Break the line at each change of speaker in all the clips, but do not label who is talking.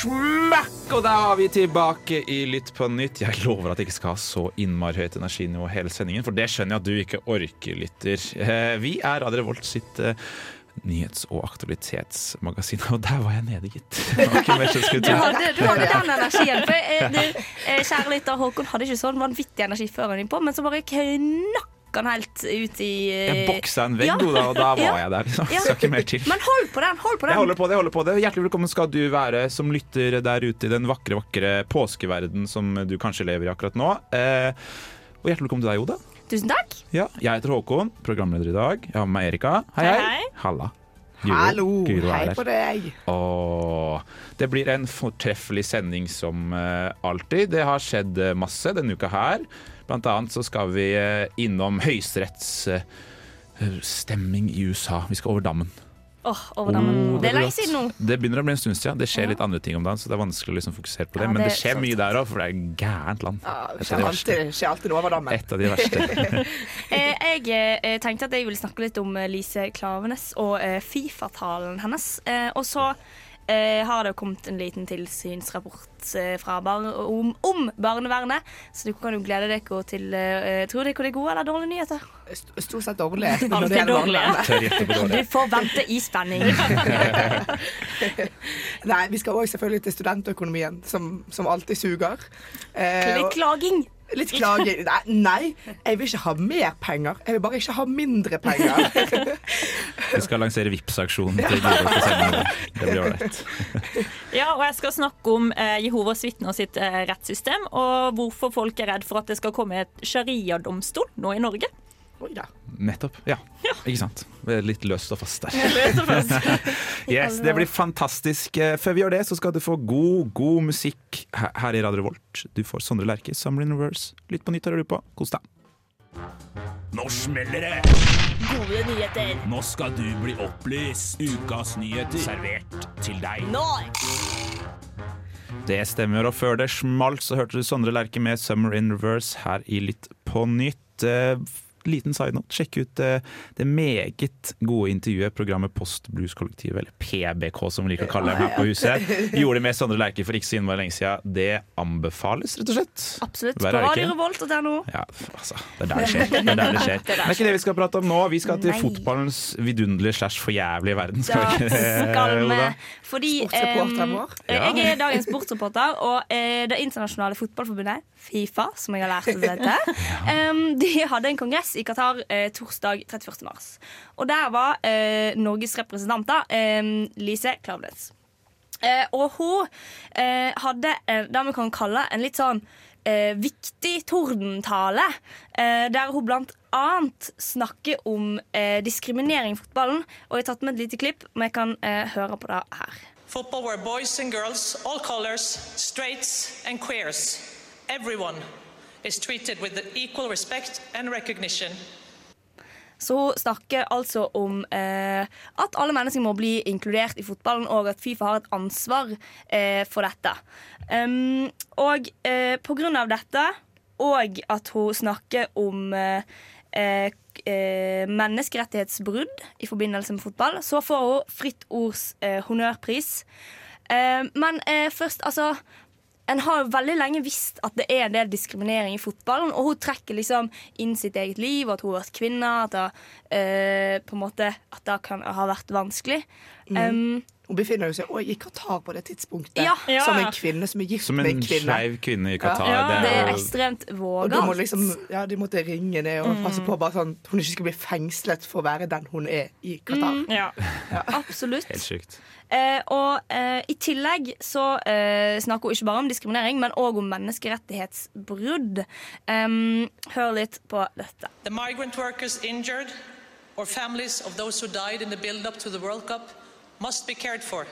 Smakk! Og da er vi tilbake i Lytt på nytt. Jeg lover at jeg ikke skal ha så innmari høyt energinivå hele sendingen, for det skjønner jeg at du ikke orker, lytter. Eh, Vi er Radio Revolt sitt eh, nyhets- og aktualitetsmagasin, og der var jeg nede, gitt.
Du hadde, du hadde den energien. For, eh, du, eh, kjære lytter, Håkon hadde ikke sånn vanvittig energi før han gikk på, men så bare knakk han helt ut i eh,
Jeg boksa en vegg,
Ja.
Og da var
Ja.
jeg der. Liksom.
Ja.
Skal ikke mer til.
Men hold på den! Hold på den.
Jeg holder på det, jeg holder på det. Hjertelig velkommen skal du være som lytter der ute i den vakre, vakre påskeverden som du kanskje lever i akkurat nå. Eh, og hjertelig velkommen til deg, Oda.
Tusen takk.
Ja, jeg heter Håkon, programleder i dag. Jeg har med meg Erika. Hei,
Hei,
hei. Halla. Guro.
Hallo,
Guro
hei på deg.
Åh, det blir en fortreffelig sending som uh, alltid. Det har skjedd eh, masse denne uka her. Blant annet så skal vi eh, innom høyesterettsstemming i USA. Vi skal over dammen.
Åh, over dammen.
Oh,
det er lenge siden nå.
Det begynner å bli en stund siden. Det skjer
Ja.
litt andre ting om dagen, så det er vanskelig å liksom fokusere på det.
Ja,
Men
det
det
er
skjer
sant.
mye der òg, for det er gærent land.
Ja, det skjer alltid, skjer alltid noe over dammen.
Et av de verste.
Eh, jeg eh, tenkte at jeg ville snakke litt om Lise Klavenes og Fifa-talen hennes. Eh, og så eh, har det kommet en liten tilsynsrapport eh, fra bar om, om barnevernet, så du kan jo glede dere til eh, Tror dere det er gode eller dårlige nyheter?
St- Stort sett dårlige.
Alltid
det gjelder
dårlig.
barnevernet.
Tør gjette på
Du får vente i spenning.
Nei, vi skal òg selvfølgelig til studentøkonomien, som, som alltid suger. Eh,
Litt
og-
klaging.
Litt klaging. Nei, nei, jeg vil ikke ha mer penger. Jeg vil bare ikke ha mindre penger.
Vi skal lansere Vipps-aksjonen til Guro på sendingen. Det blir ålreit.
Ja, og jeg skal snakke om eh, Jehovas vitner sitt eh, rettssystem, og hvorfor folk er redd for at det skal komme et sharia-domstol nå i Norge.
Oi da.
Nettopp. Ja, ikke sant. Litt løst og fast der. Yes, Det blir fantastisk. Eh, Før vi gjør det, så skal du få god, god musikk her her i Radio Volt. Du får Sondre Lerche, 'Summer in Reverse'. Lytt på nytt hører du på. Kos deg.
Nå smeller det!
Gode nyheter.
Nå skal du bli opplyst. Ukas nyheter servert til deg. Nå!
Det stemmer, og før det smalt, så hørte du Sondre Lerche med 'Summer in Reverse' her i Lytt på nytt. Eh, Liten side note, sjekk ut eh, det meget gode intervjuet programmet Post Blues Kollektiv, eller PBK som vi liker å kalle dem her på huset. Gjorde med Sondre Lerche for ikke så innmari lenge siden. Det anbefales, rett og slett.
Absolutt. På
er?
Radio Revolt og der nå.
Ja, altså, det er der det skjer. Det er, der det skjer. det er ikke det vi skal prate om nå. Vi skal til
Nei.
fotballens vidunderlige slash forjævlige verden. Skal vi ikke det, Oda?
Fordi
Sportsreporteren.
Ja.
Jeg er dagens sportsreporter, og eh, Det internasjonale fotballforbundet, Fifa, som jeg har lært å hete, em, de hadde en kongress i Qatar eh, torsdag 31. mars. Og der var eh, Norges representanter em, Lise Klaveness. Eh, og hun eh, hadde eh, det vi kan kalle en litt sånn eh, viktig tordentale, eh, der hun blant annet snakker om eh, diskriminering i fotballen. Og jeg har tatt med et lite klipp, men jeg kan eh, høre på det her.
Football where boys and girls, all colors, straights and queers, everyone is treated with equal respect and recognition.
Så hun snakker altså om eh, at alle mennesker må bli inkludert i fotballen, og at Fifa har et ansvar eh, for dette. Um, og eh, på grunn av dette, og at hun snakker om eh, eh, eh, menneskerettighetsbrudd i forbindelse med fotball, så får hun Fritt Ords honnørpris. Men først, altså en har jo veldig lenge visst at det er en del diskriminering i fotballen, og hun trekker liksom inn sitt eget liv, og at hun har vært kvinne, at det, eh, på en måte, at det kan ha vært vanskelig. Um,
Hun befinner seg også i Qatar på det tidspunktet,
Ja.
Som en kvinne som er gift
Som
med
en
en kvinne.
skeiv kvinne i Qatar.
Ja,
det
det
er
er ekstremt vågalt.
liksom, ja, De måtte ringe ned og passe på bare sånn, hun ikke skal bli fengslet for å være den hun er i Qatar.
Ja.
Absolutt.
helt sykt.
Eh, og eh, i tillegg så eh, snakker hun ikke bare om diskriminering, men òg om menneskerettighetsbrudd. Um, hør litt på dette.
The migrant workers injured or families of those who died in the build up to the World Cup must be cared for.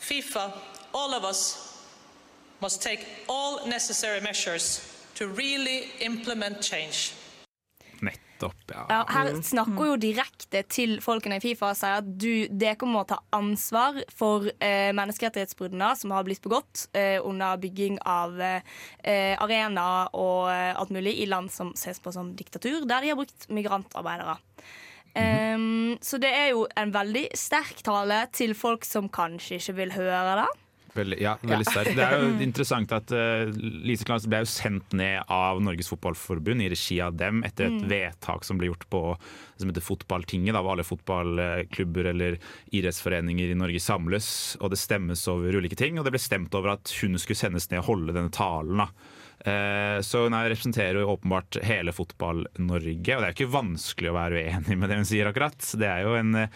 FIFA, all of us, must take all necessary measures to really implement change.
Nettopp, ja.
Ja, her snakker jo direkte til folkene i Fifa og sier at du, dere må ta ansvar for eh, menneskerettighetsbruddene som har blitt begått eh, under bygging av eh, arenaer og eh, alt mulig i land som ses på som diktatur, der de har brukt migrantarbeidere. Um, så det er jo en veldig sterk tale til folk som kanskje ikke vil høre det.
Veldig, ja, veldig sterk Det er jo interessant at uh, Lise Klaus ble jo sendt ned av Norges Fotballforbund i regi av dem etter et vedtak som ble gjort på som heter Fotballtinget, da, hvor alle fotballklubber eller idrettsforeninger i Norge samles, og det stemmes over ulike ting. Og det ble stemt over at hun skulle sendes ned og holde denne talen. da. Eh, Så hun er- representerer jo åpenbart hele Fotball-Norge, og det er jo ikke vanskelig å være uenig med det hun sier, akkurat. Det er jo en eh,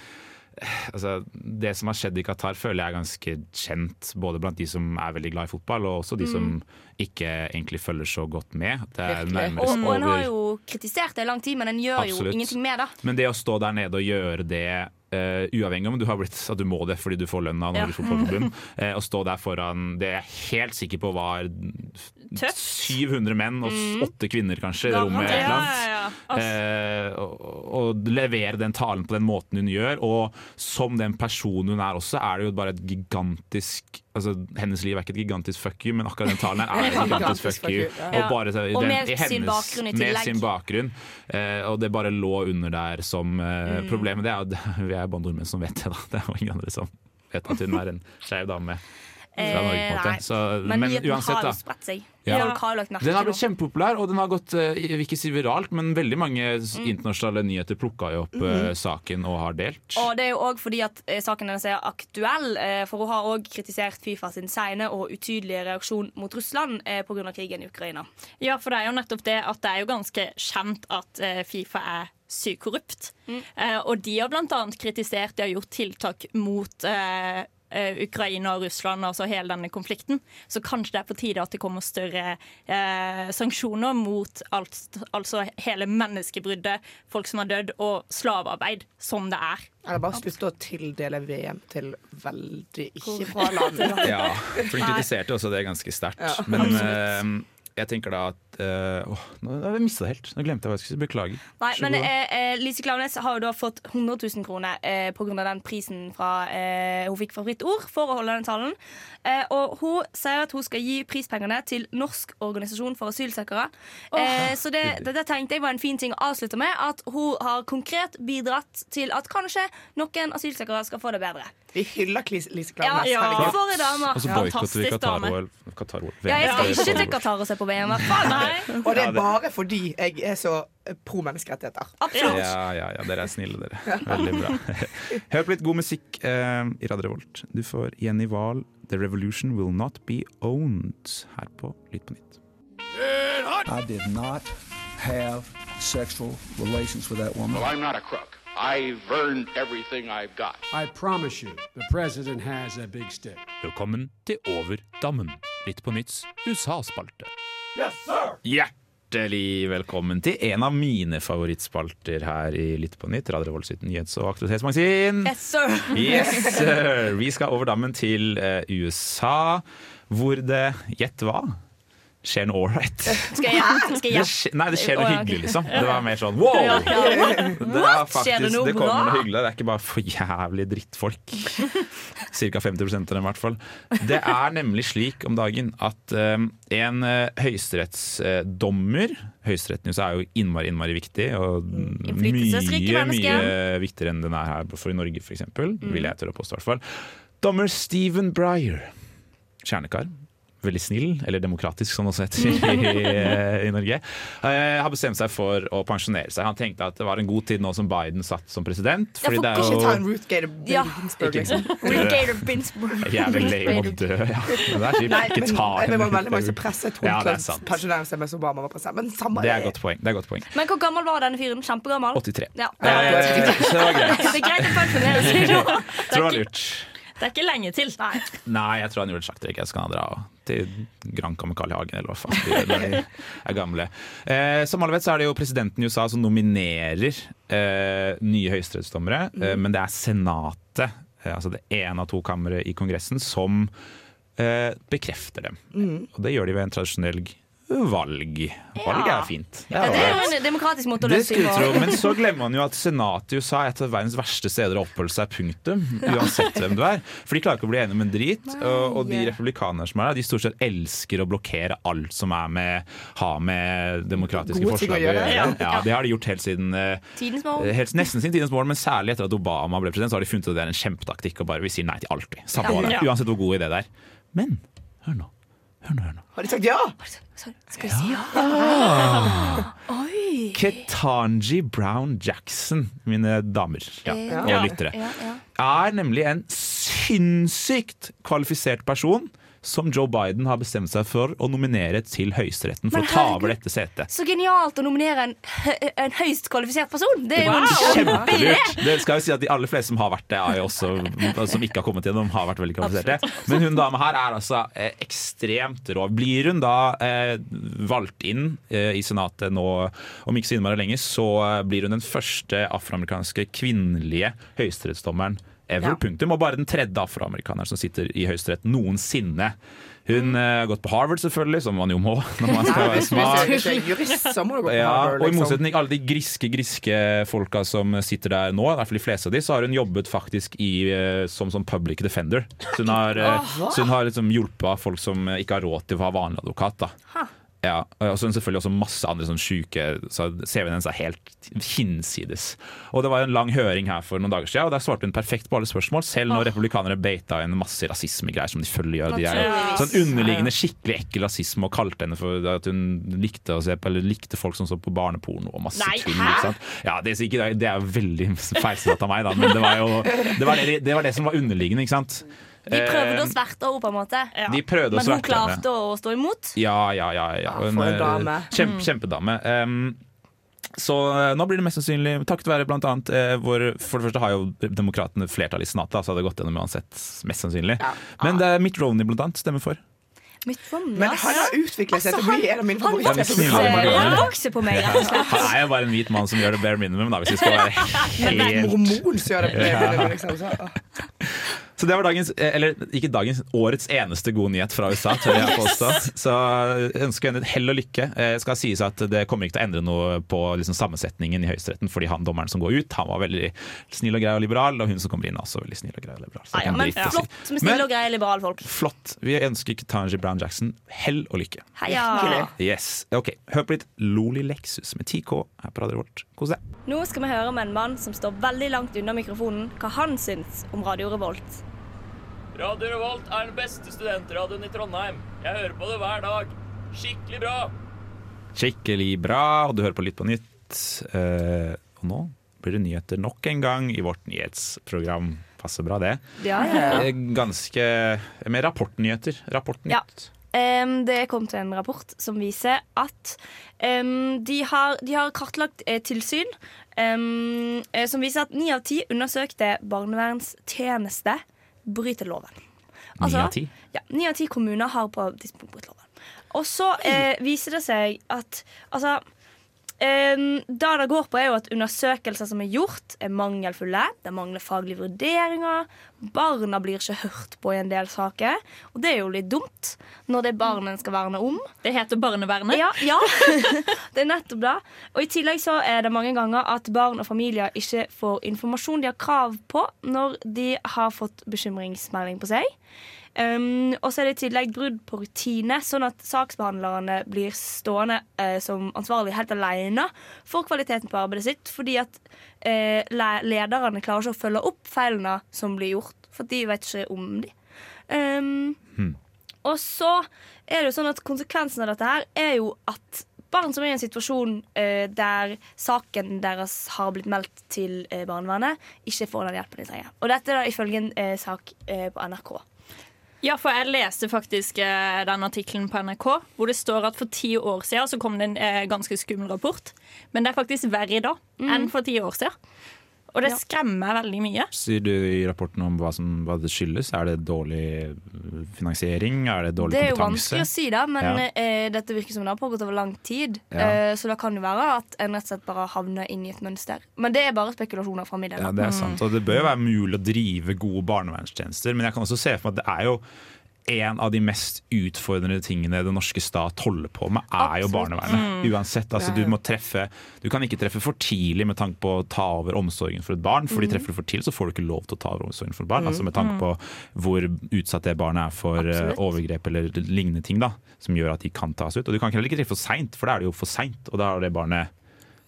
Altså, det som har skjedd i Qatar, føler jeg er ganske kjent, både blant de som er veldig glad i fotball, og også de som ikke egentlig følger så godt med.
Og, og har jo kritisert det i lang tid, men en gjør
Absolutt.
jo ingenting med det.
Men det å stå der nede og gjøre det Uh, uavhengig om du har blitt at du må det fordi du får lønn av Norges Fotballforbund, Uh, å stå der foran det jeg er helt sikker på var
Tøft.
700 menn og s- åtte kvinner kanskje i rommet.
Ja, ja, ja.
Eh, og, og levere den talen på den måten hun gjør. Og som den personen hun er også, er det jo bare et gigantisk Altså, Hennes liv er ikke et gigantisk fuck you, men akkurat den talen her er et gigantisk fuck you. Og, bare, så-
Og
den-
med
hennes,
sin bakgrunn i
Med sin bakgrunn. Eh, og det bare lå under der som eh,
Mm.
Problemet det er jo vi er bare nordmenn som vet det. da Det er jo ingen andre som vet at hun er en skeiv dame fra Norge. på en måte.
Eh.
Så,
Men,
men
nyheten
uansett,
har
da.
jo spredt seg.
Ja.
Har
Den har blitt kjempepopulær, og den har gått eh, jeg vil ikke si viralt, men veldig mange
Mm.
internasjonale nyheter plukka jo opp eh, saken og har delt.
Og det er jo òg fordi at saken hennes er aktuell, for hun har òg kritisert Fifa sin sene og utydelige reaksjon mot Russland pga. krigen i Ukraina.
Ja, for det er jo nettopp det at det er jo ganske kjent at Fifa er sykt korrupt. Eh, og de har annet kritisert, de har gjort tiltak mot eh, Ukraina og Russland, altså hele denne konflikten. Så kanskje det er på tide at det kommer større eh, sanksjoner mot alt, altså hele menneskebruddet, folk som har dødd, og slavearbeid, som det er.
Eller bare slutte å tildele VM til veldig ikke bra land.
Ja, for hun kritiserte også det ganske sterkt.
Ja,
men eh, jeg tenker da at eh, Åh, nå har jeg mista det helt. Nå glemte jeg hva jeg skulle si. Beklager.
Nei, men eh, eh, Lise Klaveness har jo da fått 100 000 kroner eh, pga. den prisen fra, eh, hun fikk fra Fritt Ord for å holde den talen. Eh, og hun sier at hun skal gi prispengene til Norsk organisasjon for asylsøkere. Eh, så det, det, det tenkte jeg var en fin ting å avslutte med. At hun har konkret bidratt til at kanskje noen asylsøkere skal få det bedre.
Vi hyller Lise
Ja,
Klaveness.
ja.
ja.
For en dame!
Og så boikotter vi
fantastisk dame.
Qatar-OL. Qatar
Ja, jeg skal ikke til Qatar og se på VM. i hvert fall.
Nei.
Og det er bare fordi jeg er så eh, pro menneskerettigheter.
Absolutt.
Ja, ja, ja, dere er snille, dere. Veldig bra. Hør på litt god musikk eh, i Radio Revolt. Du får Jenny Wahl, 'The Revolution Will Not Be Owned', her på Lytt på nytt.
I did not have sexual relations with that woman.
Well, I'm not a crook. I've earned everything I've got.
I promise you, the president has a big stick.
Velkommen til Over dammen. Litt på nytts USA-spalte.
Hjertelig velkommen til en av mine favorittspalter her i Lytt på nytt, Radio Revolt sitt nyhets- og aktualitetsmagasin.
Yes, sir.
Yes, sir. Vi skal over dammen til eh, USA, hvor det Gjett hva? Skjer noe ålreit.
Skal jeg? Skal jeg
Det Nei, det skjer noe hyggelig, liksom. Det var mer sånn wow! Det, er faktisk,
det
kommer noe hyggelig. Det er ikke bare for jævlig drittfolk. Ca. 50 av dem, i hvert fall. Det er nemlig slik om dagen at um, en uh, høyesterettsdommer Høyesteretten er jo innmari, innmari viktig, og mye, mye viktigere enn den er her for i Norge, f.eks.
Mm.
Vil jeg tørre å påstå, i hvert fall. Dommer Stephen Breyer. Kjernekar. Veldig snill, eller demokratisk som det også heter i, i Norge. Eh, har bestemt seg for å pensjonere seg. Han tenkte at det var en god tid nå som Biden satt som president.
Ja,
Fordi
for
det er
Ikke ta en
jo
Ruth liksom.
Ja.
Ginsburg, liksom.
Gator Binsburg.
jævlig lame å dø, ja. Men det er kjipt. Ikke
men
ta
det var veldig mange som presset
Ja, er
pensjonere seg mens Obama var president. Men samme
Det er godt poeng. Det er godt poeng.
Men hvor gammel var denne fyren? Kjempegammel?
83.
Ja.
Eh, så det var greit.
Det er greit å pensjonere seg nå.
Tror det var lurt.
Det er ikke lenge til.
Nei.
Nei, jeg tror han gjorde et sjakktrekk. Jeg skal dra til Granca med Carl I. Hagen, eller hva faen de de er gamle. Eh, som alle vet, så er det jo presidenten i USA som nominerer eh, nye høyesterettsdommere, eh, men det er Senatet, eh, altså det ene av to kamre i Kongressen, som eh, bekrefter dem. Og det gjør de ved en tradisjonell valg. Valg er fint. Det
Ja,
er
det er jo en demokratisk måte å
Det
løse ting på.
men så glemmer man jo at senatet i USA er et av verdens verste steder å oppholde seg. Punktum. Uansett hvem du er. For de klarer ikke å bli enige om en drit. Og, og de republikanerne som er der, de stort sett elsker å blokkere alt som er med, har med demokratiske
å
forslag å
gjøre.
Ja.
Ja, det har de gjort helt siden eh,
Tidens mål.
Helt, nesten siden tidens mål, men særlig etter at Obama ble president, så har de funnet ut at det er en kjempetaktikk. Og bare vi sier nei til alt. vi. Samme
Ja.
Uansett hvor god idé det er. Men hør nå. Hør nå, hør nå.
Har de sagt ja?
Skal vi si ja? Oi!
Ketanji Brown Jackson, mine damer ja,
Ja.
og lyttere,
Ja, ja.
er nemlig en sinnssykt kvalifisert person som Joe Biden har bestemt seg for å nominere til Høyesteretten for å ta over dette setet.
Så genialt å nominere en, en høyst kvalifisert person! Det er jo en
Wow!
kjempeidé!
Kjempelurt. Det skal jo si at De aller fleste som har vært det, også, som ikke har kommet gjennom, har vært veldig kvalifiserte. Men hun dama her er altså eh, ekstremt rå. Blir hun da eh, valgt inn eh, i Senatet nå om ikke så innmari lenge, så eh, blir hun den første afroamerikanske kvinnelige høyesterettsdommeren ever.
Ja.
Punktum. Og bare den tredje afroamerikaneren som sitter i Høyesterett noensinne. Hun har har gått på Harvard, selvfølgelig, som man jo må når man skal være smart. Ja, og i
liksom.
motsetning til alle de griske griske folka som sitter der nå, i hvert fall de fleste av de, så har hun jobbet faktisk i, uh, som, som public defender. Så hun har, uh, så hun har liksom hjulpet folk som eh, ikke har råd til å ha vanlig advokat. da. Ja, og så selvfølgelig også masse andre sånn syke så CV-en hennes er helt hinsides. Og Det var en lang høring her for noen dager siden, og der svarte hun perfekt på alle spørsmål, selv når republikanere beita inn masse rasismegreier som de følger gjør. De er sånn underliggende skikkelig ekkel rasisme og kalte henne for at hun likte på Eller likte folk som så på barneporno og masse
Nei,
tull. Ja, det, det er veldig feilsatt av meg, da, men det var jo det var det, det var det som var underliggende. ikke sant?
De prøvde å
Eh,
sverte henne, på en måte.
å
Men hun klarte å stå imot.
Ja, ja, ja. ja.
Ja, for en
eh,
dame.
Kjempe, kjempedame. Um, så eh, nå blir det mest sannsynlig takket være blant annet eh, hvor For det første har jo demokratene flertall i senatet, så hadde det gått gjennom uansett, mest sannsynlig. Men det er Mitt Romney blant annet stemmer for.
Mitt Romney,
Men han har utviklet seg til å bli en av mine favoritter.
Ja,
han vokser på meg, rett og slett.
Han er jo bare en hvit mann som gjør det bare minimum, da, hvis vi skal være
En
helt
mormon som gjør det. bare
Ja.
liksom. så.
Så det var dagens, eh, eller ikke dagens, årets eneste gode nyhet fra USA, tør jeg påstå. Så ønsker henne hell og lykke. jeg skal sies at Det kommer ikke til å endre noe på liksom, sammensetningen i Høyesteretten, fordi han dommeren som går ut, han var veldig snill og grei og liberal, og hun som kommer inn, er også veldig snill og grei og liberal. Så det
Ja, men
seg.
flott med snill og grei liberale folk.
Flott. Vi ønsker Ketanji Brown Jackson hell og lykke.
Heia.
Yes. Ok, Hør på litt Loli Lexus med 10K her på Radio Revolt. Kos deg.
Nå skal vi høre med en mann som står veldig langt unna mikrofonen, hva han syns om Radio Revolt.
Radio Revolt er den beste studentradioen i Trondheim. Jeg hører på det hver dag. Skikkelig bra.
Skikkelig bra, og du hører på Litt på nytt. Uh, og nå blir det nyheter nok en gang i vårt nyhetsprogram. Passer bra, det.
Ja, ja.
ja. Ganske Med rapportnyheter. Rapportnytt.
Um, det er kommet en rapport som viser at um, de, har, de har kartlagt eh, tilsyn eh, som viser at ni av ti undersøkte barnevernstjeneste bryter loven.
Ni av ti?
Ja, Ni av ti kommuner har på tidspunkt brutt loven. Og så eh, viser det seg at altså Det det går på, er jo at undersøkelser som er gjort, er mangelfulle. Det mangler faglige vurderinger. Barna blir ikke hørt på i en del saker. Og det er jo litt dumt når det er barna en skal verne om.
Det heter barnevernet.
Ja, ja. det er nettopp det. Og i tillegg så er det mange ganger at barn og familier ikke får informasjon de har krav på når de har fått bekymringsmelding på seg. Um, og så er det i tillegg brudd på rutine, sånn at saksbehandlerne blir stående uh, som ansvarlig helt alene for kvaliteten på arbeidet sitt, fordi at uh, lederne klarer ikke å følge opp feilene som blir gjort, for de vet ikke om de. Um, og så er det jo sånn at konsekvensen av dette her er jo at barn som er i en situasjon uh, der saken deres har blitt meldt til uh, barnevernet, ikke får den hjelpen de trenger. Og dette er da ifølge en uh, sak på NRK.
Ja, for jeg leste faktisk eh, den artikkelen på NRK hvor det står at for ti år siden så kom det en eh, ganske skummel rapport. Men det er faktisk verre i dag enn for ti år siden. Og det
Ja.
skremmer meg veldig mye.
Sier du i rapporten om hva, som, hva det skyldes? Er det dårlig finansiering? Er det dårlig kompetanse?
Det er jo
kompetanse?
vanskelig å si, da, men
Ja.
eh, dette virker som det har pågått over lang tid.
Ja.
Eh, så det kan jo være at en rett og slett bare havner inn i et mønster. Men det er bare spekulasjoner fra middelen.
Ja, det er sant, og det bør jo være mulig å drive gode barnevernstjenester, men jeg kan også se for meg at det er jo en av de mest utfordrende tingene den norske stat holder på med, er jo
Absolutt.
barnevernet.
Mm.
Uansett. Altså, du må treffe Du kan ikke treffe for tidlig med tanke på å ta over omsorgen for et barn. Fordi
Mm.
treffer du for tidlig, så får du ikke lov til å ta over omsorgen for et barn.
Mm.
Altså Med tanke
Mm.
på hvor utsatt det barnet er for eh,
Absolutt.
overgrep eller lignende ting. da Som gjør at de kan tas ut. Og du kan heller ikke treffe for seint, for da er det jo for seint. Og da er det barnet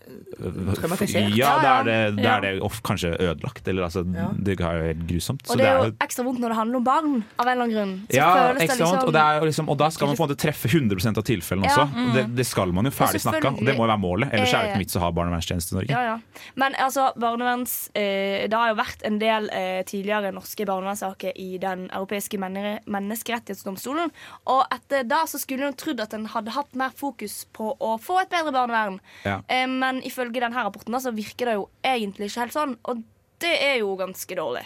Traumatisert.
Ja, da er det, da er det of, kanskje ødelagt. Eller altså,
Ja.
Det er jo helt grusomt. Så
Og det er jo ekstra vondt når det handler om barn, av en eller annen grunn. Så
ja,
føles
vondt,
liksom
Og, det liksom, og da skal man på en måte treffe 100 av tilfellene
Ja,
også.
mm.
Det, det skal man jo ferdig snakka, og det må jo være målet. Ellers er det ikke vits å ha barnevernstjeneste i Norge.
Ja, ja. Men altså, barneverns eh, Det har jo vært en del eh, tidligere norske barnevernssaker i Den europeiske menne menneskerettighetsdomstolen. Og etter da så skulle en trodd at en hadde hatt mer fokus på å få et bedre barnevern.
Ja.
Eh, men ifølge denne rapporten så virker det jo egentlig ikke helt sånn. Og det er jo ganske dårlig.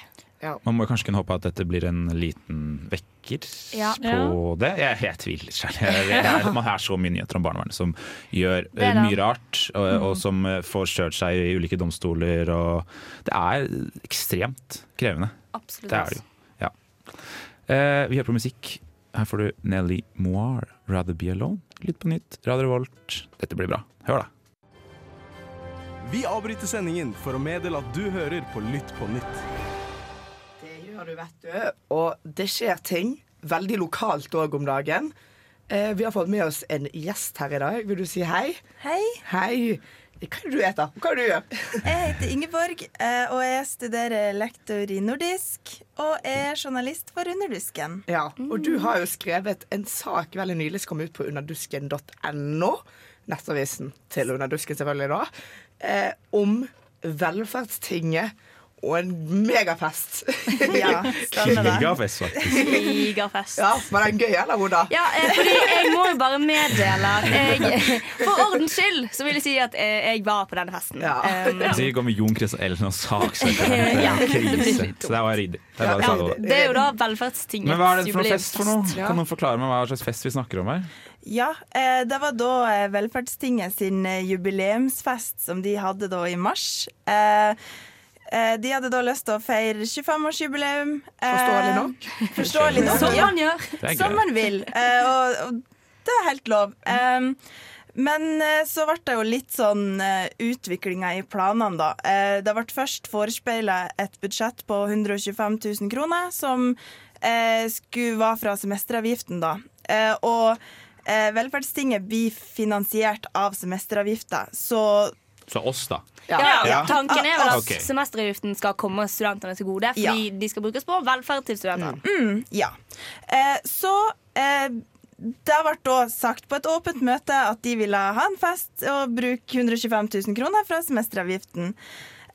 Man må kanskje kunne håpe at dette blir en liten vekker
Ja.
på det. Jeg, jeg tviler selv. Man har så mye nyheter om barnevernet som gjør
Det det.
mye rart, og,
Mm.
og som eh, får kjørt seg i ulike domstoler. Og det er ekstremt krevende.
Absolutt.
Det er det jo. Ja. Eh, vi hører på musikk. Her får du Nelly Moir, 'Rather Be Alone'. Litt på nytt. Radio Revolt. Dette blir bra. Hør, da.
Vi avbryter sendingen for å meddele at du hører på Lytt på nytt.
Det gjør du, vet du. Og det skjer ting. Veldig lokalt òg om dagen. Eh, vi har fått med oss en gjest her i dag. Vil du si hei?
Hei.
Hei. Hva er det du heter? Hva er det du gjør?
Jeg heter Ingeborg, eh, og jeg studerer lektor i nordisk. Og er journalist for Underdusken.
Ja, og du har jo skrevet en sak veldig nylig som kom ut på underdusken.no, nettavisen til Underdusken selvfølgelig da, eh, om velferdstinget og en megafest.
Ja, stemmer det.
Megafest, faktisk.
Megafest.
Ja, Var den gøy, eller, Oda?
Ja, eh, fordi jeg må jo bare meddele at jeg, For ordens skyld så vil jeg si at eh, jeg var på denne festen. Um,
Så jeg går med Jon Christian Ellen og saksøker
Ja,
krise. Så det var ryddig. Det er
ja,
det.
det er jo da velferdstingets
Men hva er det for noe fest for noe?
jubileumsfest.
Kan noen forklare meg hva slags fest vi snakker om her?
Ja, eh, det var da eh, Velferdstinget sin eh, jubileumsfest som de hadde da i mars. Eh, eh, de hadde da lyst til å feire 25-årsjubileum. Eh,
Forståelig nok.
Forståelig nok,
Som man gjør.
Som man vil. Eh, og, og det er helt lov. Men så ble det jo litt sånn utviklinga i planene, da. Eh, det ble først forespeila et budsjett på 125 000 kroner, som eh, skulle være fra semesteravgiften, da. Eh, og velferdstinget blir finansiert av semesteravgifta, så
Så oss, da.
Ja,
Ja.
Tanken er vel at
okay.
semesteravgiften skal komme studentene til gode, fordi de skal brukes på velferd til studentene.
Mm, ja. Eh, så eh, det ble da sagt på et åpent møte at de ville ha en fest og bruke 125 000 kroner fra semesteravgiften.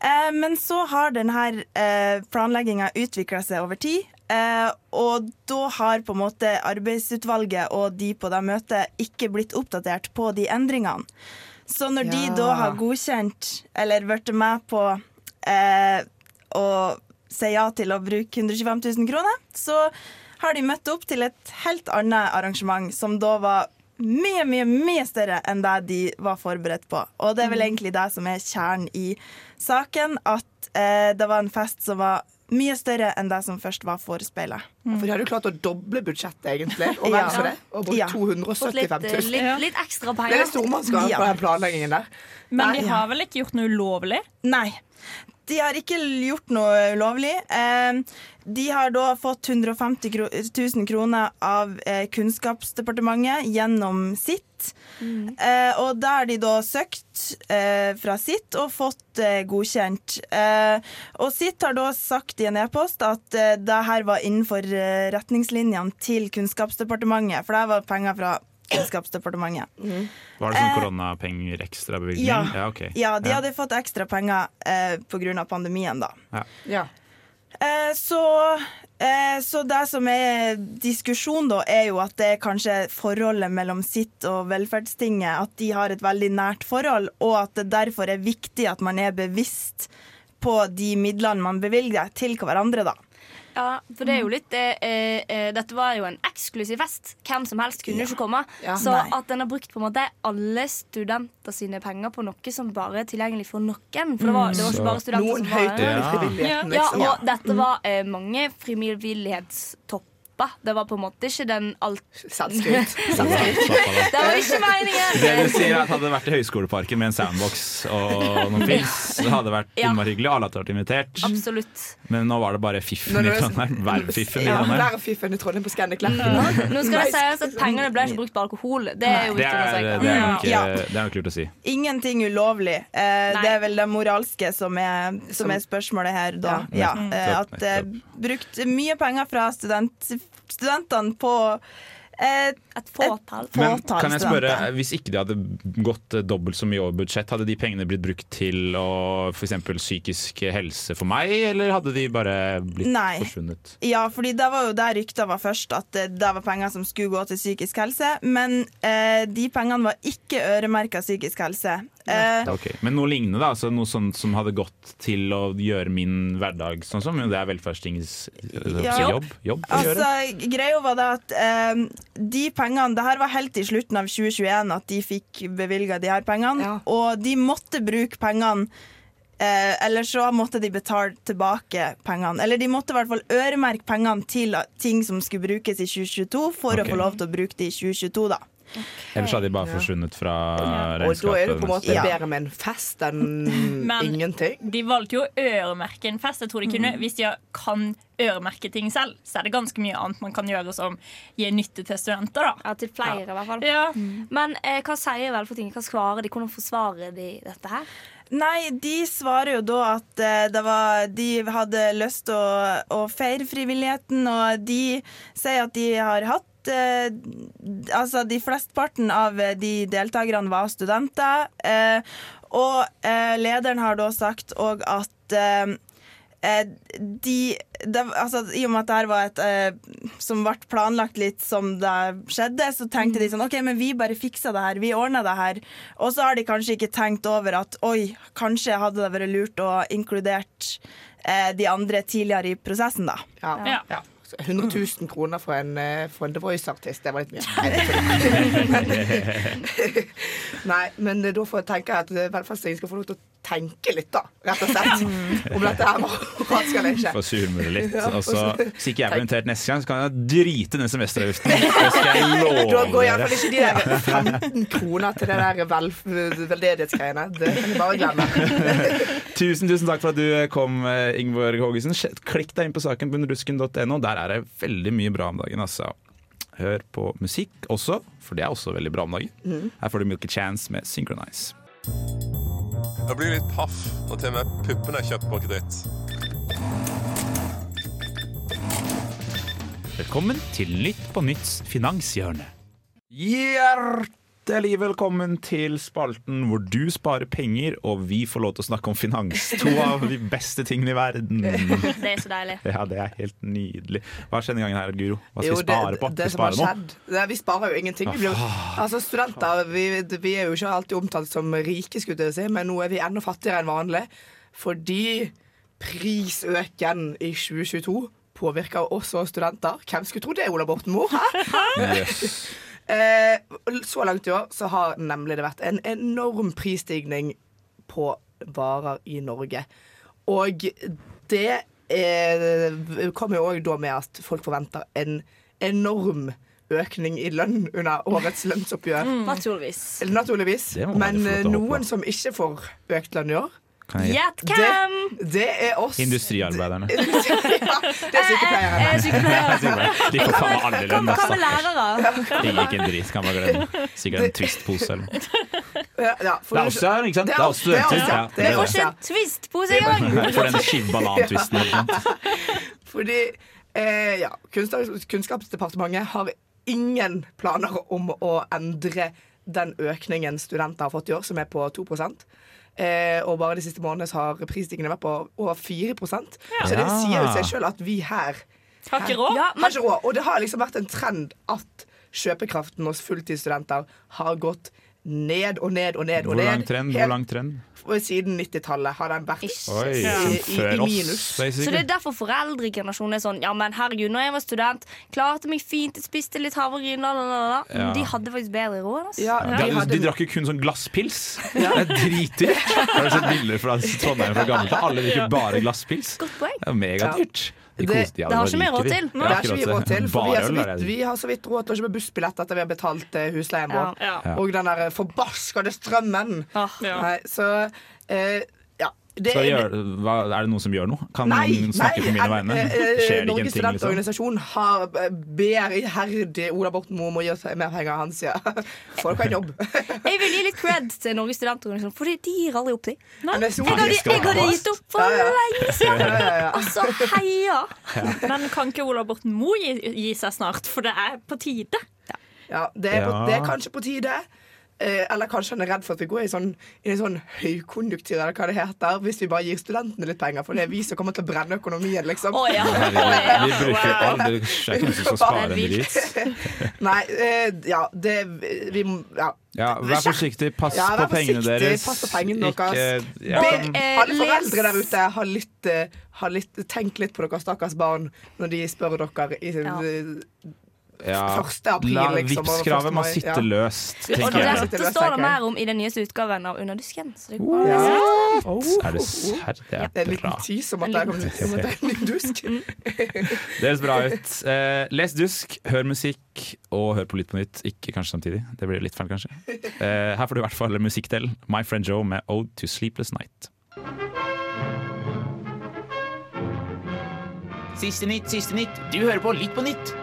Eh, men så har denne eh, planlegginga utvikla seg over tid. Eh, og da har på en måte arbeidsutvalget og de på det møtet ikke blitt oppdatert på de endringene. Så når de da har godkjent, eller blitt med på eh, å si ja til å bruke 125 000 kroner, så har de møtt opp til et helt annet arrangement, som da var mye, mye mye større enn det de var forberedt på. Og det er vel egentlig det som er kjernen i saken, at eh, det var en fest som var mye større enn det som først var forespeila.
For de hadde jo klart å doble budsjettet, egentlig. Og vel
Ja.
det. Og brukt
Ja.
275 000.
Litt, eh, litt, litt ekstra
Det er stormannskap
Ja.
på den planleggingen der.
Men de har vel ikke gjort noe ulovlig?
Nei. De har ikke gjort noe ulovlig. Eh, de har da fått 150 000 kroner av eh, Kunnskapsdepartementet gjennom sitt. Mm. og da har de da søkt eh, fra sitt og fått eh, godkjent. Eh, og sitt har da sagt i en e-post at eh, det her var innenfor eh, retningslinjene til Kunnskapsdepartementet, for det var penger fra Kunnskapsdepartementet.
Var det sånn
Eh,
koronapenger ekstrabevilgning?
Ja.
ja, okay.
Ja, de hadde fått ekstra penger eh, pga. pandemien, da.
Ja.
Eh, så, eh, så det som er diskusjon, da, er jo at det er kanskje forholdet mellom sitt og velferdstinget. At de har et veldig nært forhold, og at det derfor er viktig at man er bevisst på de midlene man bevilger til hverandre, da.
Ja, for det er jo litt eh, eh, Dette var jo en eksklusiv fest. Hvem som helst kunne
Ja.
ikke komme.
Ja.
Så
Nei.
at den har brukt på en måte alle studenter sine penger på noe som bare er tilgjengelig for noen. For det var, det var ikke bare studenter
Noen
som var
høyt over
Ja.
frivilligheten,
Ja,
liksom.
og dette var eh, mange frivillighetstopp toppa. Det var på en måte ikke den alt...
Sanskrit.
Det var ikke meningen!
Det du sier er at Hadde det vært i Høyskoleparken med en soundbox og noen pils, det hadde det vært innmari hyggelig. Alle hadde vært invitert.
Absolutt.
Men nå var det bare fiffen i Trondheim. Værfiffen i
Ja,
Trondheim.
Værfiffen i Trondheim på Scandic
Nå, nå skal det sies at pengene ble ikke brukt på alkohol. Det er jo
Det
viktig å
er,
si.
det, er nok,
Ja.
det er nok lurt å si.
Ingenting ulovlig. Eh, det er vel det moralske som er, som er spørsmålet her, da.
Ja.
Ja. eh,
Nettopp,
at eh, brukt mye penger fra student, studentene på et,
et fåtall.
Men kan jeg spørre. Hvis ikke de hadde gått eh, dobbelt så mye over budsjett, hadde de pengene blitt brukt til å f.eks. psykisk helse for meg, eller hadde de bare blitt
Nei.
forsvunnet?
Ja, fordi det var jo der rykta var først, at det, det var penger som skulle gå til psykisk helse. Men eh, de pengene var ikke øremerka psykisk helse. Eh,
Okay. Men noe lignende, da, altså noe sånt som hadde gått til å gjøre min hverdag sånn som det er velferdstingens eh,
Ja.
jobb, jobb å
Altså,
gjøre.
greia var det at eh, de pengene Det her var helt i slutten av 2021 at de fikk bevilga de her pengene. Og de måtte bruke pengene eh, eller så måtte de betale tilbake pengene. Eller de måtte i hvert fall øremerke pengene til ting som skulle brukes i 2022, for
okay.
å få lov til å bruke det i 2022, da.
Ellers hadde de bare forsvunnet fra regnskapet.
Og da er det på en måte
Ja.
bedre med en fest enn
Men
ingenting.
de valgte jo å øremerke en fest. Jeg tror de kunne,
mm.
Hvis de kan øremerke ting selv, så er det ganske mye annet man kan gjøre som gir nytte til studenter. da.
Ja, til flere, i hvert fall.
Ja.
Men eh, hva sier Velferdstinget? Hva svarer de? Hvordan forsvarer de dette her?
Nei, de svarer jo da at eh, det var, de hadde lyst til å, å feire frivilligheten, og de sier at de har hatt eh, Altså, de flesteparten av eh, de deltakerne var studenter. Eh, og eh, lederen har da sagt òg at eh, eh, de det, altså, I og med at det her var et eh, som ble planlagt litt som det skjedde, så tenkte de sånn OK, men vi bare fiksa det her. Vi ordna det her. Og så har de kanskje ikke tenkt over at oi, kanskje hadde det vært lurt å inkludert eh, de andre tidligere i prosessen, da.
Ja.
Ja.
Ja. Så 100 000 kroner for en, eh, for en The Voice-artist, det var litt mye. Nei, men da får jeg tenke at eh, velferdstinget skal få lov til å tenke litt, da. Rett og slett. Om dette her skal eller ikke.
Få surmule litt. Og så, hvis ikke jeg blir invitert neste gang, så kan jeg drite den semesteravgiften. Det skal jeg
Da går iallfall ikke de der 15 kroner til det der vel, veldedighetsgreiene. Det kan jeg bare glemme.
Tusen tusen takk for at du kom, eh, Ingeborg Hågesen. Klikk deg inn på saken på underdusken.no. Der er det veldig mye bra om dagen. Altså. Hør på musikk også, for det er også veldig bra om dagen.
Mhm.
Her får du Milky Chance med Synchronize.
Jeg blir litt paff når til og med puppene er kjøpt på kreditt.
Velkommen til Nytt på Nytts finanshjørne. Hjertelig velkommen til spalten hvor du sparer penger og vi får lov til å snakke om finans. To av de beste tingene i verden.
Det er så deilig.
Ja, det er helt nydelig. Hva skjer denne gangen her, Guro? Hva skal
Jo,
vi spare på?
Det
vi
som har skjedd Nei, Vi sparer jo ingenting. Vi blir, altså Studenter vi, vi er jo ikke alltid omtalt som rike, skulle jeg si, men nå er vi enda fattigere enn vanlig. Fordi prisøken i 2022 påvirker også studenter. Hvem skulle tro det, Ola Borten Moe? Hæ? Eh, så langt i år så har nemlig det vært en enorm prisstigning på varer i Norge. Og det kommer jo òg da med at folk forventer en enorm økning i lønn under årets lønnsoppgjør.
Mm. Naturligvis.
Naturligvis. Men eh, noen som ikke får økt lønn i år,
Kan
Gjett
det,
hvem!
det er oss.
Industriarbeiderne.
ja, det er sykepleiere.
Eh.
De får faen meg alle lønn,
Hva med
altså.
lærere?
Det gikk en drit, kan bare glemme. Sikkert en Twist-pose eller noe.
Ja,
Det er også, ikke sant?
Det er oss, er
studenter.
ja. Det er oss.
Ikke en Twist-pose engang!
For den skinnbanantvisten. ikke?
Fordi eh, ja, Kunnskaps- Kunnskapsdepartementet har ingen planer om å endre den økningen studenter har fått i år, som er på 2 eh, Og bare de siste månedene så har prisstigningen vært på over 4% Så det sier jo seg sjøl at vi her
Har ikke råd.
Ja, men... Og det har liksom vært en trend at kjøpekraften hos fulltidsstudenter har gått ned og ned og ned. og
Hvor
ned.
lang trend? Hvor lang trend?
Siden 90-tallet har den vært
Oi,
i, i, i minus.
Så det er derfor foreldregenerasjonen er sånn Ja, men herregud, når jeg var student, klarte meg fint, spiste litt havregryn, la, la, la, la.
Ja.
Men de hadde faktisk bedre råd Altså.
Ja,
Ja,
de
de,
hadde-
de drakk jo kun sånn glasspils. Det er dritdyrt. Har du sett bilder fra Trondheim fra gammelt av? Alle drikker bare glasspils.
Godt poeng.
Det er megadyrt. megadyrt. De
Det-
har ikke vi råd til.
Det har ikke vi råd til, for vi har, så vidt, vi har så vidt råd til å kjøpe bussbillett etter vi har betalt eh, husleien vår.
Ja.
Ja.
Og den der forbaskede strømmen. Nei, så eh, ja. Det er-
gjøre, hva, er det noen som gjør noe? Kan
Nei,
noen snakke på mine
eh,
vegne?
eh,
Skjer
Norges
studentorganisasjon liksom?
studentorganisasjon har eh, ber iherdig Ola Borten Moe om å gi oss mer penger. Han sier folk har jobb.
Jeg vil gi litt cred til Norges studentorganisasjon, for de gir aldri opp til.
Men det er
Jeg hadde, jeg hadde gitt opp for
Ja, ja.
lenge siden!
Ja, ja, ja.
Altså, heia!
Men kan ikke Ola Borten Moe gi, gi seg snart, for det er på tide?
Ja, det er, på,
Ja.
det er kanskje på tide. Eh, eller kanskje han er redd for at vi går i, sånn, i en sånn høykonjunktur, eller hva det heter, hvis vi bare gir studentene litt penger. For det er vi som kommer til å brenne økonomien, liksom.
Oh, ja.
Herregud, vi bruker aldri ikke som skal spare en drit.
Nei, eh, ja, det Vi må ja.
Ja, vær forsiktig, pass
Ja, vær
på pengene
forsiktig,
deres.
pass på pengene
Ikke-
deres.
ja,
Be,
eh,
alle foreldre der ute, har litt, eh, har litt, tenk litt på deres stakkars barn når de spør dere i
Ja.
Ja,
1. april,
la
liksom, og 1.
Vipps-kravet må sitte
ja.
løst,
Og
tenker jeg.
Sitter
dette
det
står det mer om i den nyeste utgaven av Underdusken. Så det
er,
bare...
Ja. Oh,
Er det serr? Det
Det er en
er
liten
bra.
om at det er kommet er en ny dusk.
Det høres bra ut. Eh, les Dusk, hør musikk og hør på Lytt på nytt. Ikke kanskje samtidig, det blir litt feil kanskje. Eh, her får du i hvert fall musikkdel. My Friend Joe med Ode to Sleepless Night.
Siste nytt, siste nytt. Du hører på Lytt på nytt.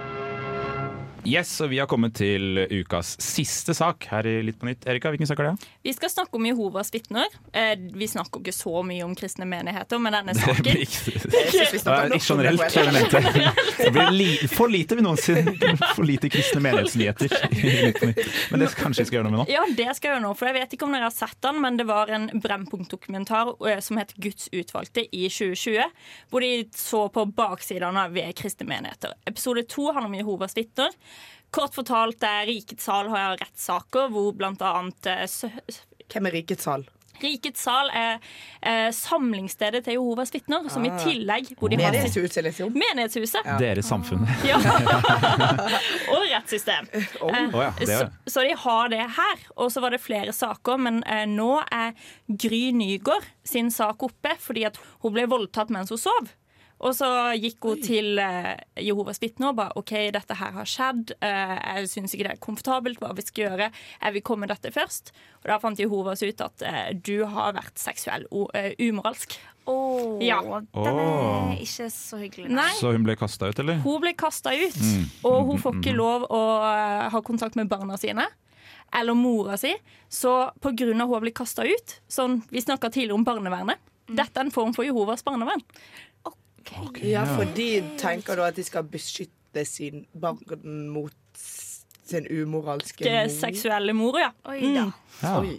Yes, og vi har kommet til ukas siste sak her i Litt på nytt. Erika, hvilken sak er det?
Vi skal snakke om Jehovas vitner. Eh, vi snakker ikke så mye om kristne menigheter, men denne
Det
saken
blir
vi nok
Ikke generelt. Det blir li for lite vil noen si. For lite kristne menighetsnyheter. Men det kanskje vi skal gjøre noe med nå?
Ja, det skal jeg gjøre nå, for jeg vet ikke om dere har sett den, men det var en Brennpunkt-dokumentar eh, som het Guds utvalgte i 2020, hvor de så på baksidene ved kristne menigheter. Episode to handler om Jehovas vitner. Kort fortalt, er Rikets sal har rettssaker hvor annet eh,
Hvem er Rikets sal?
Rikets sal er eh, samlingsstedet til Jehovas vitner, som i
Ah.
tillegg hvor de
Menighetshuset, liksom?
Menighetshuset.
Deres samfunn.
Ja. og rettssystem.
Oh.
Eh,
oh, ja, det
så, så de har det her. Og så var det flere saker, men eh, nå er Gry Nygård sin sak oppe fordi at hun ble voldtatt mens hun sov. Og så gikk hun til eh, Jehovas vitner og ba OK, dette her har skjedd. Eh, jeg syns ikke det er komfortabelt. Hva vi skal gjøre? Jeg vil komme dette først. Og da fant Jehovas ut at eh, du har vært seksuell og umoralsk.
Åh,
Ja.
Den er ikke så hyggelig.
Nei.
Så hun ble kasta ut, eller?
Hun ble kasta ut,
Mm.
og hun får ikke lov å ha kontakt med barna sine. Eller mora si. Så pga. at hun har blitt kasta ut sånn, Vi snakka tidligere om barnevernet. Dette er en form for Jehovas barnevern.
Ja, for de tenker da at de skal beskytte sin barn mot sin umoralske mor.
seksuelle mor, ja.
Oi da.
Ja.
Oi.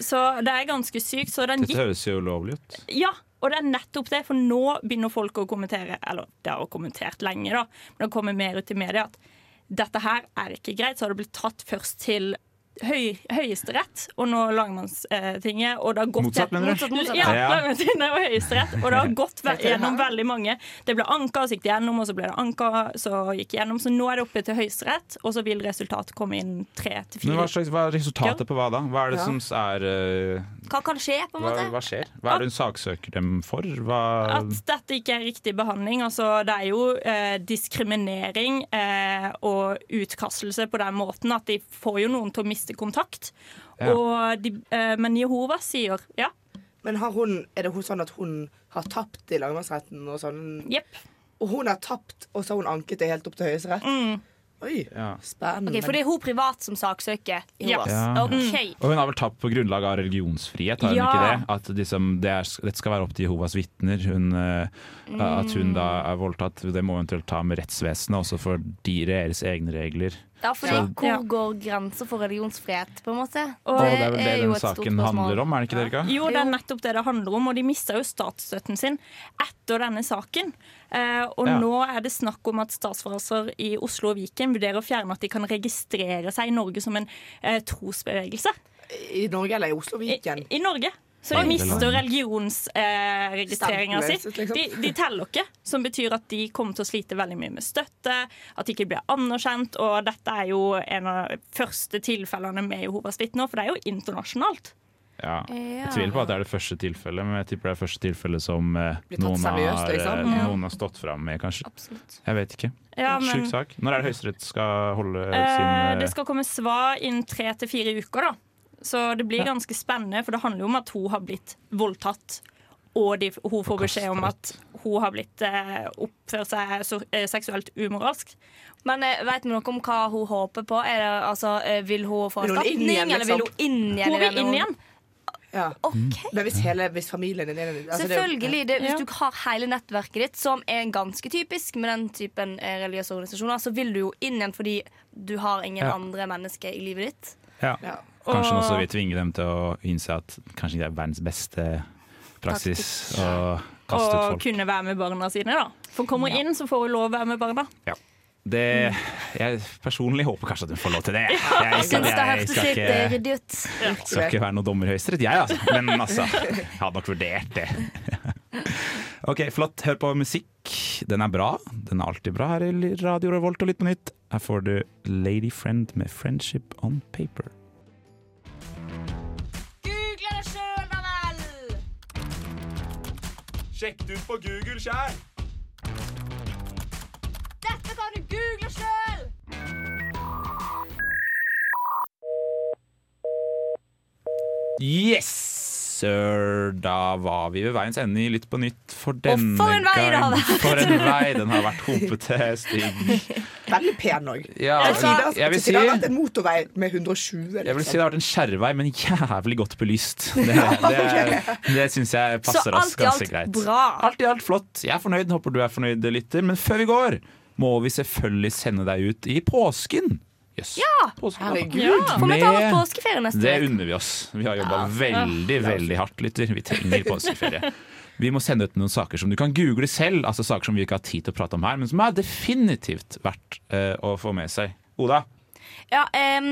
Så det er ganske sykt. Så den
Dette høres jo ulovlig ut.
Ja, og det er nettopp det, for nå begynner folk å kommentere Eller det har kommentert lenge, da, men det kommer mer ut i media at dette her er ikke greit. Så har det blitt tatt først til høy, Høyesterett og nå lagmannstinget. Og det har gått
Motsatt, mener du?
Motsatt, motsatt.
Ja.
Ja, og Høyesterett. Og det har gått gjennom veldig mange. Det ble anka, så gikk det gjennom, og så ble det anka, så gikk det gjennom. Så nå er det oppe til Høyesterett, og så vil resultatet komme inn tre til fire
hva, slags, hva er resultatet på hva da? Hva er det
Ja.
som er uh,
Hva kan skje, på en måte?
hva skjer? Hva er det hun saksøker dem for? Hva
At dette ikke er riktig behandling. Altså, det er jo uh, diskriminering uh, og utkastelse på den måten at de får jo noen til å miste kontakt.
Ja.
Og de, eh, men Jehova sier ja.
Men har hun, er det hun sånn at hun har tapt i lagmannsretten og sånn?
Yep.
Og hun har tapt, og så har hun anket det helt opp til Høyesterett?
Mm.
Oi,
ja.
spennende.
Okay, For det er hun privat som saksøker Jehovas?
Ja.
Okay.
Og hun har vel tapt på grunnlag av religionsfrihet, har hun
Ja.
ikke det? At liksom, det er, dette skal være opp til Jehovas vitner. Hun, mm. At hun da er voldtatt, det må hun eventuelt ta med rettsvesenet, også for de deres egne regler.
Ja, fordi
Så-
Hvor
Ja.
går grenser for religionsfrihet, på en måte?
Og det er vel det
jo
den saken handler om, er det ikke det, Erika?
Jo, det er nettopp det det handler om, og de mista jo statsstøtten sin etter denne saken. Eh, og
Ja.
nå er det snakk om at statsforvaltere i Oslo og Viken vurderer å fjerne at de kan registrere seg i Norge som en eh, trosbevegelse.
I Norge eller i Oslo
og
Viken?
I Norge. Så de mister religionsregistreringa si.
Liksom.
De, de teller ikke, som betyr at de kommer til å slite veldig mye med støtte, at de ikke blir anerkjent. Og dette er jo en av de første tilfellene med Jehovas vitner, for det er jo internasjonalt.
Ja. Jeg tviler på at det er det første tilfellet, men jeg tipper det er det første tilfellet som eh, noen,
seriøst,
har,
liksom.
eh,
Ja.
noen har stått fram med, kanskje. Jeg vet ikke.
Ja, men-
Sjuk sak. Når er det Høyesterett skal holde sin
Eh,
eh,
det skal komme svar innen tre til fire uker, da. Så det blir ganske spennende, for det handler jo om at hun har blitt voldtatt. Og de, hun får beskjed om at hun har blitt eh, oppført seg så, eh, seksuelt umoralsk.
Men eh, vet vi noe om hva hun håper på? Er det, altså, eh, vil hun få erstatning, eller vil
liksom?
hun inn igjen?
Hun
i
vil inn igjen.
Ja. Men hvis, hele, hvis familien din er altså,
Selvfølgelig. Det, hvis du har hele nettverket ditt, som er ganske typisk med den typen eh, religiøse organisasjoner, så vil du jo inn igjen fordi du har ingen
Ja.
andre mennesker i livet ditt.
Ja. Kanskje
Og-
også vi tvinger dem til å innse at kanskje ikke det er verdens beste praksis å kaste ut
Og kunne være med barna sine, da. For kommer hun inn, så får hun lov å være med barna.
Ja. Det, jeg personlig håper kanskje at hun får lov til det. Jeg,
Jeg syns det
jeg
hørtes
skal
litt
ikke-
eh, ryddig ut.
skal ikke være noen dommer i Høyesterett, jeg altså. Men altså, jeg hadde nok vurdert det. OK, flott. Hør på musikk. Den er bra. Den er alltid bra her i Radio Revolt og Litt på nytt. Her får du Lady Friend med 'Friendship On Paper'.
Google det sjøl, da vel!
Sjekk det ut på Google sjæl!
Kan du google sjøl!
Yes! Sir, da var vi ved veiens ende i Litt på nytt for denne
for en vei det har vært!
For en vei den har vært humpete, stygg.
Veldig pen òg.
Ja, jeg vil si-
Det har vært en motorvei med 120.
Jeg vil si det har vært en skjærvei, men jævlig godt belyst. Det, det, det syns jeg passer
Så
oss
alt i
ganske
alt
greit.
bra.
Alt i alt flott. Jeg er fornøyd, håper du er fornøyd, lytter. Men før vi går, må vi selvfølgelig sende deg ut i påsken. Yes.
Ja!
Påsken.
Ja. Får vi ta vår påskeferie neste
Det unner vi oss. Vi har jobba
Ja.
veldig, veldig hardt, lytter. Vi trenger påskeferie. Vi må sende ut noen saker som du kan google selv, altså saker som vi ikke har tid til å prate om her, men som er definitivt verdt uh, å få med seg. Oda?
Ja, eh,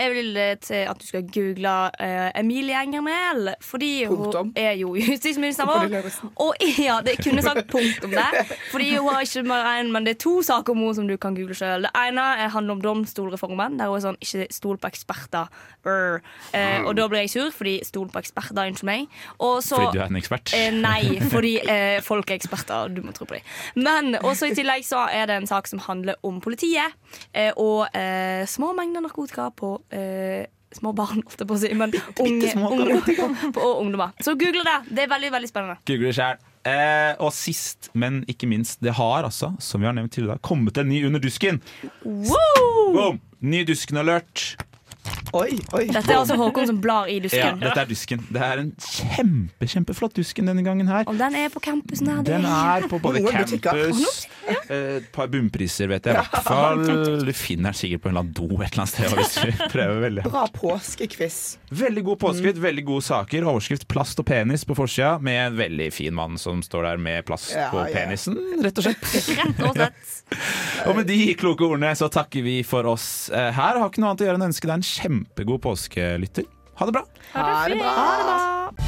jeg vil eh, til at du skal google eh, Emilie Enger Mehl. Fordi hun er jo justisminister vår. Og ja, det kunne sagt punktum der. Fordi hun har ikke bare en, men det er to saker om henne som du kan google sjøl. Det ene er handler om domstolreformen. Der hun er sånn ikke stol på eksperter. Eh, og da blir jeg sur, fordi stol på eksperter, unnskyld meg. Og så-
Fordi du er en ekspert?
Eh, nei, fordi uh, folk er eksperter, og du må tro på dem. Men også i tillegg så er det en sak som handler om politiet eh, og eh, små mengder narkotika på eh, små barn, holdt jeg på å si. Men unge, unge på, ungdommer. Så google det. Det er veldig, veldig spennende.
Google det sjøl. Eh, og sist, men ikke minst, det har altså, som vi har nevnt tidligere, kommet en ny Under dusken.
Wow!
Boom! Ny dusken-alert.
Oi, oi.
Dette er altså Håkon som blar i
Ja,
dusken.
dette er dusken. Det er en kjempe, kjempeflott dusken denne gangen her.
Og den er på campusen her.
Den er på både campus Et par bunnpriser, vet jeg i hvert fall. Du finner den sikkert på en eller annen do et eller annet sted. Hvis du prøver veldig
Bra påskekviss.
Veldig god påskrift, veldig gode saker. Overskrift 'plast og penis' på forsida, med en veldig fin mann som står der med plast
Ja,
på
ja.
penisen, rett og slett.
Rett og slett.
Og med de kloke ordene så takker vi for oss eh, her. Har ikke noe annet å gjøre enn å ønske deg en kjempegod påskelytter. Ha det bra Ha det bra.
Ha det bra.